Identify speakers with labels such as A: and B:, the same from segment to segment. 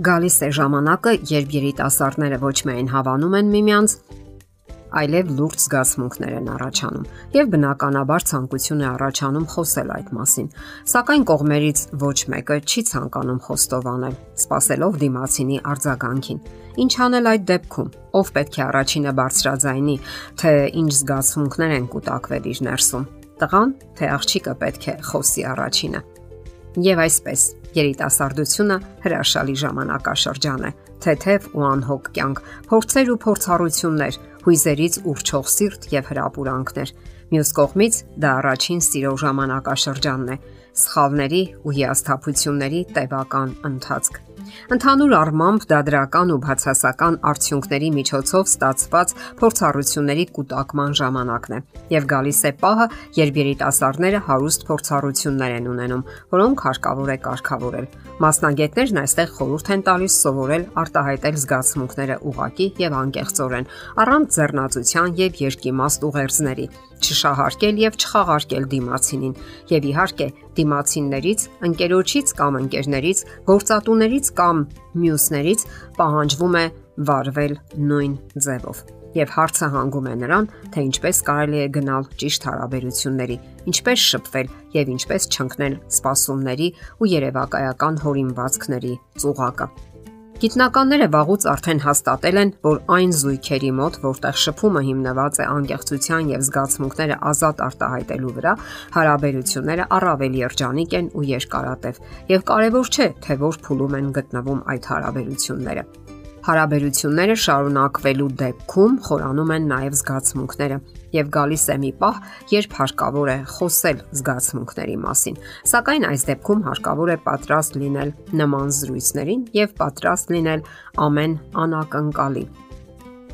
A: Գալիս է ժամանակը, երբ երիտասարդները ոչ միայն հավանում են միմյանց, այլև լուրջ զգացմունքներ են առաջանում, եւ բնականաբար ցանկություն է առաջանում խոսել այդ մասին։ Սակայն կողմերից ոչ մեկը չի ցանկանում խոստովանել, սпасելով դիմացինի արձագանքին։ Ինչ անել այդ դեպքում։ Ով պետք է առաջինը բարձրաձայնի, թե ինչ զգացմունքներ են կուտակվել իր ներսում։ Տղան, թե աղջիկը պետք է խոսի առաջինը։ Եվ այսպես, երիտասարդությունը հրաշալի ժամանակաշրջան է, թեթև ու անհոգ կյանք, փորձեր ու փորձառություններ, հույզերից ուրճող սիրտ եւ հրապուրանքներ։ Մյուս կողմից դա առաջին սիրո ժամանակաշրջանն է, սխալների ու հիասթափությունների տևական ընթացք։ Ընդհանուր առմամբ դա դրական ու բացասական արդյունքների միջոցով ստացված փորձառությունների կուտակման ժամանակն է եւ գալիս է պահը, երբ երիտասարդները հարուստ փորձառություններ են ունենում, որոնք հարկավոր է կարգավորել։ Մասնագետներն այստեղ խորհուրդ են տալիս սովորել արտահայտել զգացմունքները ուղակի եւ անկեղծորեն, առանց ձեռնացության եւ երկիմաստ ուղերձների, չշահարկել եւ չխաղարկել դիմացինին եւ իհարկե դիմացիններից, ընկերոջից կամ ընկերներից, գործատուներից կամ մյուսներից պահանջվում է վարվել նույն ձևով։ Եվ հարցը հանգում է նրան, թե ինչպես կարելի է գնալ ճիշտ հարաբերությունների, ինչպես շփվել եւ ինչպես չընկնել սпасումների ու երևակայական հորինվածքների ծուղակը։ Գիտնականները վաղուց արդեն հաստատել են, որ այն զույգերի մոտ, որտեղ շփումը հիմնված է անկեղծության եւ զգացմունքները ազատ արտահայտելու վրա, հարաբերությունները առավել երջանիկ են ու երկարատև։ Եվ կարևոր չէ, թե որ փուլում են գտնվում այդ հարաբերությունները։ Հարաբերությունները շարունակվելու դեպքում խորանում են նաև զգացմունքները եւ գալիս է մի պահ, երբ հարկավոր է խոսել զգացմունքների մասին։ Սակայն այս դեպքում հարկավոր է պատրաստ լինել նման զրույցներին եւ պատրաստ լինել ամեն անակնկալի։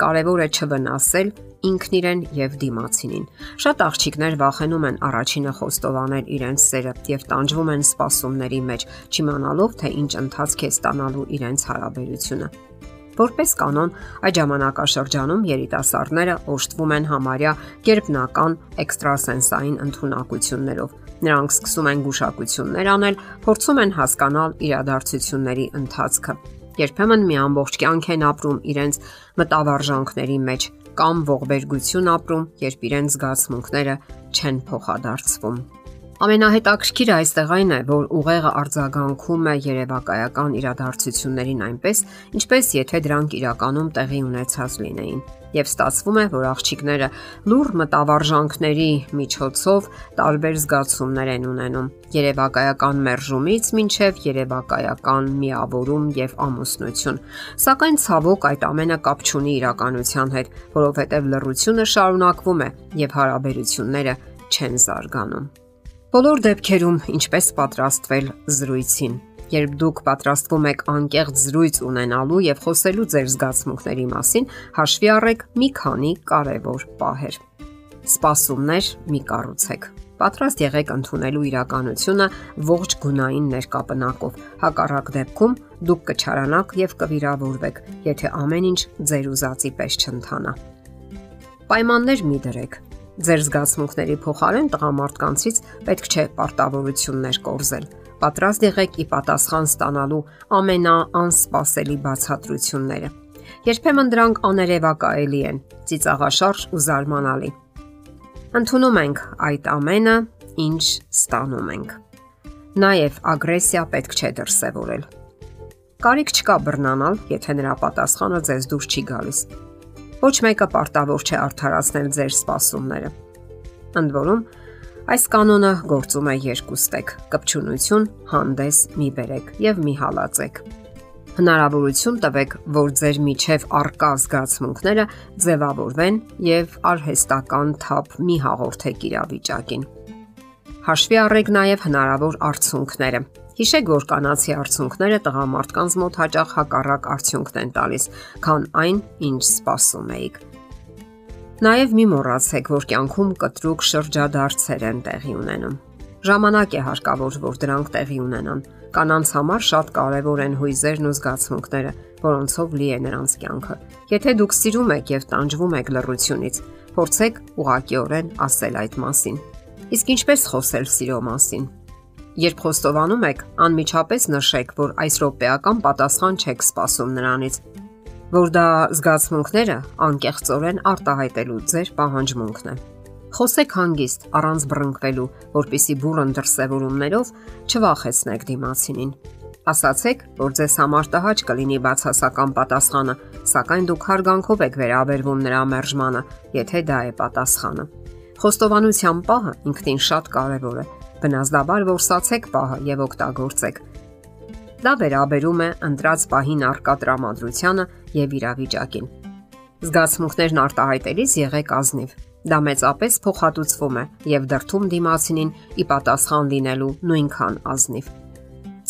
A: Կարևոր է չվնասել ինքն իրեն եւ դիմացինին։ Շատ աղջիկներ վախենում են առաջինը խոստովանել իրենց սերը եւ տանջվում են սпасումների մեջ, չիմանալով թե ինչ ընթացք է ստանալու իրենց հարաբերությունը։ Որպես կանոն, այդ ժամանակաշրջանում երիտասարդները օժտվում են համարյա կերպնական էքստրասենսային ընտունակություններով։ Նրանք սկսում են գուշակություններ անել, փորձում են հասկանալ իրադարձությունների ընթացքը։ Երբեմն մի ամբողջ կյանք են ապրում իրենց մտավարժանքների մեջ կամ ողբերգություն ապրում, երբ իրենց զգացմունքները չեն փոխադարձվում։ Ամենահետաքրքիրը այստեղ այն է, որ ուղեղը արձագանքում է երևակայական իրադարձություններին այնպես, ինչպես եթե դրանք իրականում տեղի ունեցած լինեին։ Եվ ստացվում է, որ աղջիկները լուր մտավարժանքների միջոցով տարբեր զգացումներ են ունենում՝ երևակայական մերժումից մինչև երևակայական միավորում եւ ամուսնություն։ Սակայն ցավոք այդ ամենը կապ չունի իրականության հետ, որովհետեւ լռությունը շարունակվում է եւ հարաբերությունները չեն զարգանում։ Բոլոր դեպքերում ինչպես պատրաստվել զրույցին։ Երբ դուք պատրաստվում եք անկեղծ զրույց ունենալու եւ խոսելու ձեր զգացմունքների մասին, հաշվի առեք մի քանի կարևոր պահեր։ Սպասումներ մի կառուցեք։ Պատրաստ եղեք ընդունելու իրականությունը ողջ գունային ներկապնակով։ Հակառակ դեպքում դուք կչարանաք եւ կվիրավորվեք, եթե ամեն ինչ ձեր ուզածի պես չընթանա։ Պայմաններ մի դրեք Ձեր զգացմունքների փոխարեն տղամարդկանցից պետք չէ պարտավորություններ կորզել։ Պատրաստ եղեք ի պատասխան ստանալու ամենաանսպասելի բացատրությունները։ Երբեմն դրանք աներևակայելի են, ծիծաղաշարժ ու զարմանալի։ Ընթանում ենք այդ ամենը, ինչ ստանում ենք։ Նաև ագրեսիա պետք չէ դրսևորել։ Կարիք չկա բռնանալ, եթե նրա պատասխանը ձեզ դուր չի գալիս Ոչ մեկը պարտավոր չէ արդարացնել ձեր սպասումները։ Ընդ որում, այս կանոնը գործում է երկուստեք՝ կպչունություն, հանդես մի բերեք եւ մի հալածեք։ Հնարավորություն տվեք, որ ձեր միջև արկա զգացմունքները ձևավորվեն եւ արհեստական թափ մի հաղորդեք իրավիճակին։ Հաշվի առեք նաև հնարավոր արդյունքները, Հիշեք, որ կանացի արցունքները տղամարդկանց մոտ հաճախ հակառակ արդյունքն են տալիս, քան այն, ինչ սպասում էիք։ Նաև մի մոռացեք, որ կյանքում կտրուկ շրջադարձեր են տեղի ունենում։ Ժամանակ է հարկավոր, որ դրանք տեղի ունենան։ Կանանց համար շատ կարևոր են հույզերն ու զգացմունքները, որոնցով լի է նրանց կյանքը։ Եթե դուք սիրում եք եւ տանջվում եք լռությունից, փորձեք ուղղակիորեն ասել այդ մասին։ Իսկ ինչպես խոսել սիրո մասին Երբ խոստովանում եք, անմիջապես նշեք, որ այս րոպեական պատասխան չեք սպասում նրանից, որ դա զգացմունքները անկեղծորեն արտահայտելու ձեր պահանջմունքն է։ Խոսեք հանգիստ, առանց բռնկվելու, որpիսի բուրըն դրսևորումներով չվախեցնեք դիմացինին։ Ասացեք, որ ձեզ համար տհաճ կլինի բացասական պատասխանը, սակայն դուք հարգանքով եք վերաբերվում նրա մերժմանը, եթե դա է պատասխանը։ Խոստովանության պահը ինքնին շատ կարևոր է Բնազդաբար որսացեք պահը եւ օգտագործեք։ Դա վերաբերում է ընտրած պահին արկա տրամադրությանը եւ իրավիճակին։ Զգացմունքներն արտահայտելիս եղեք ազնիվ։ Դա մեծապես փոխհատուցվում է եւ դրթում դիմացինին ի պատասխան լինելու նույնքան ազնիվ։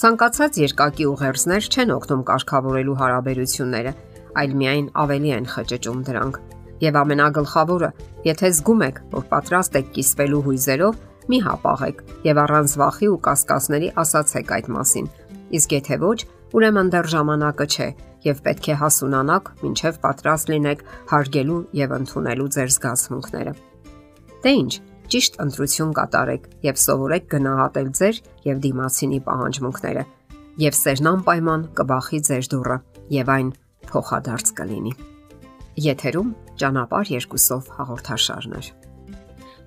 A: Ցանկացած երկակի ուղերձներ չեն օգնում կարգավորելու հարաբերությունները, այլ միայն ավելի են խճճում դրանք։ Եվ ամենագլխավորը, եթե զգում եք, որ պատրաստ եք կիսվելու հույզերով, մի հապաղեք եւ առանց վախի ու կասկածների ասացեք այդ մասին։ Իսկ եթե ոչ, ուրեմն դեռ ժամանակը չէ եւ պետք է հասունանաք, ինչեւ պատրաստ լինեք հարգելու եւ ընդունելու ձեր զգացմունքները։ Դե ի՞նչ, ճիշտ ընտրություն կատարեք եւ սովորեք գնահատել ձեր եւ դիմացինի պահանջմունքները եւ սերն անպայման կբախի ձեր դուռը եւ այն փոխադարձ կլինի։ Եթերում ճանապարհ երկուսով հաղորդաշարներ։